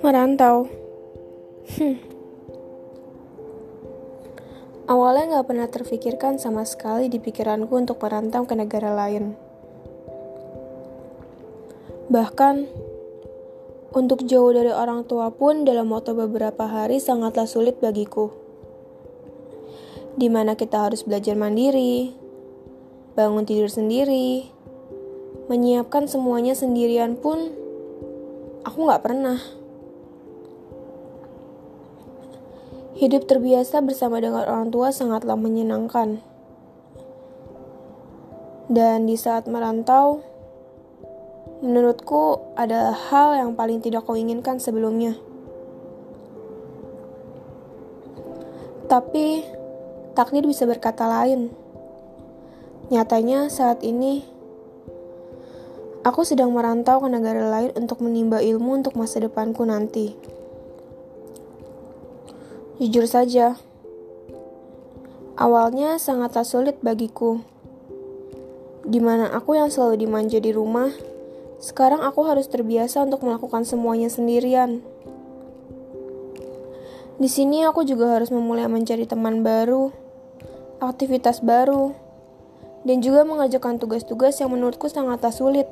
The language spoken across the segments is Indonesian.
Merantau. Hmm. Awalnya gak pernah terfikirkan sama sekali di pikiranku untuk merantau ke negara lain. Bahkan, untuk jauh dari orang tua pun dalam waktu beberapa hari sangatlah sulit bagiku. Di mana kita harus belajar mandiri, bangun tidur sendiri, menyiapkan semuanya sendirian pun, aku gak pernah. Hidup terbiasa bersama dengan orang tua sangatlah menyenangkan. Dan di saat merantau, menurutku adalah hal yang paling tidak kau inginkan sebelumnya. Tapi, takdir bisa berkata lain. Nyatanya saat ini, aku sedang merantau ke negara lain untuk menimba ilmu untuk masa depanku nanti. Jujur saja, awalnya sangatlah sulit bagiku. Di mana aku yang selalu dimanja di rumah, sekarang aku harus terbiasa untuk melakukan semuanya sendirian. Di sini aku juga harus memulai mencari teman baru, aktivitas baru, dan juga mengerjakan tugas-tugas yang menurutku sangatlah sulit.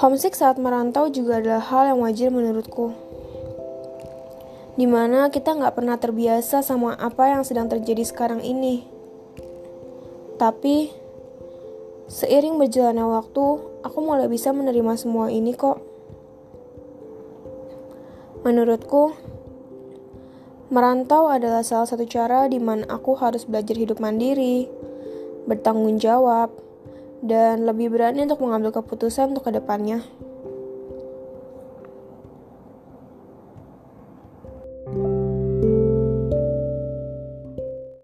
Homesick saat merantau juga adalah hal yang wajar menurutku di mana kita nggak pernah terbiasa sama apa yang sedang terjadi sekarang ini. Tapi, seiring berjalannya waktu, aku mulai bisa menerima semua ini kok. Menurutku, merantau adalah salah satu cara di mana aku harus belajar hidup mandiri, bertanggung jawab, dan lebih berani untuk mengambil keputusan untuk ke depannya.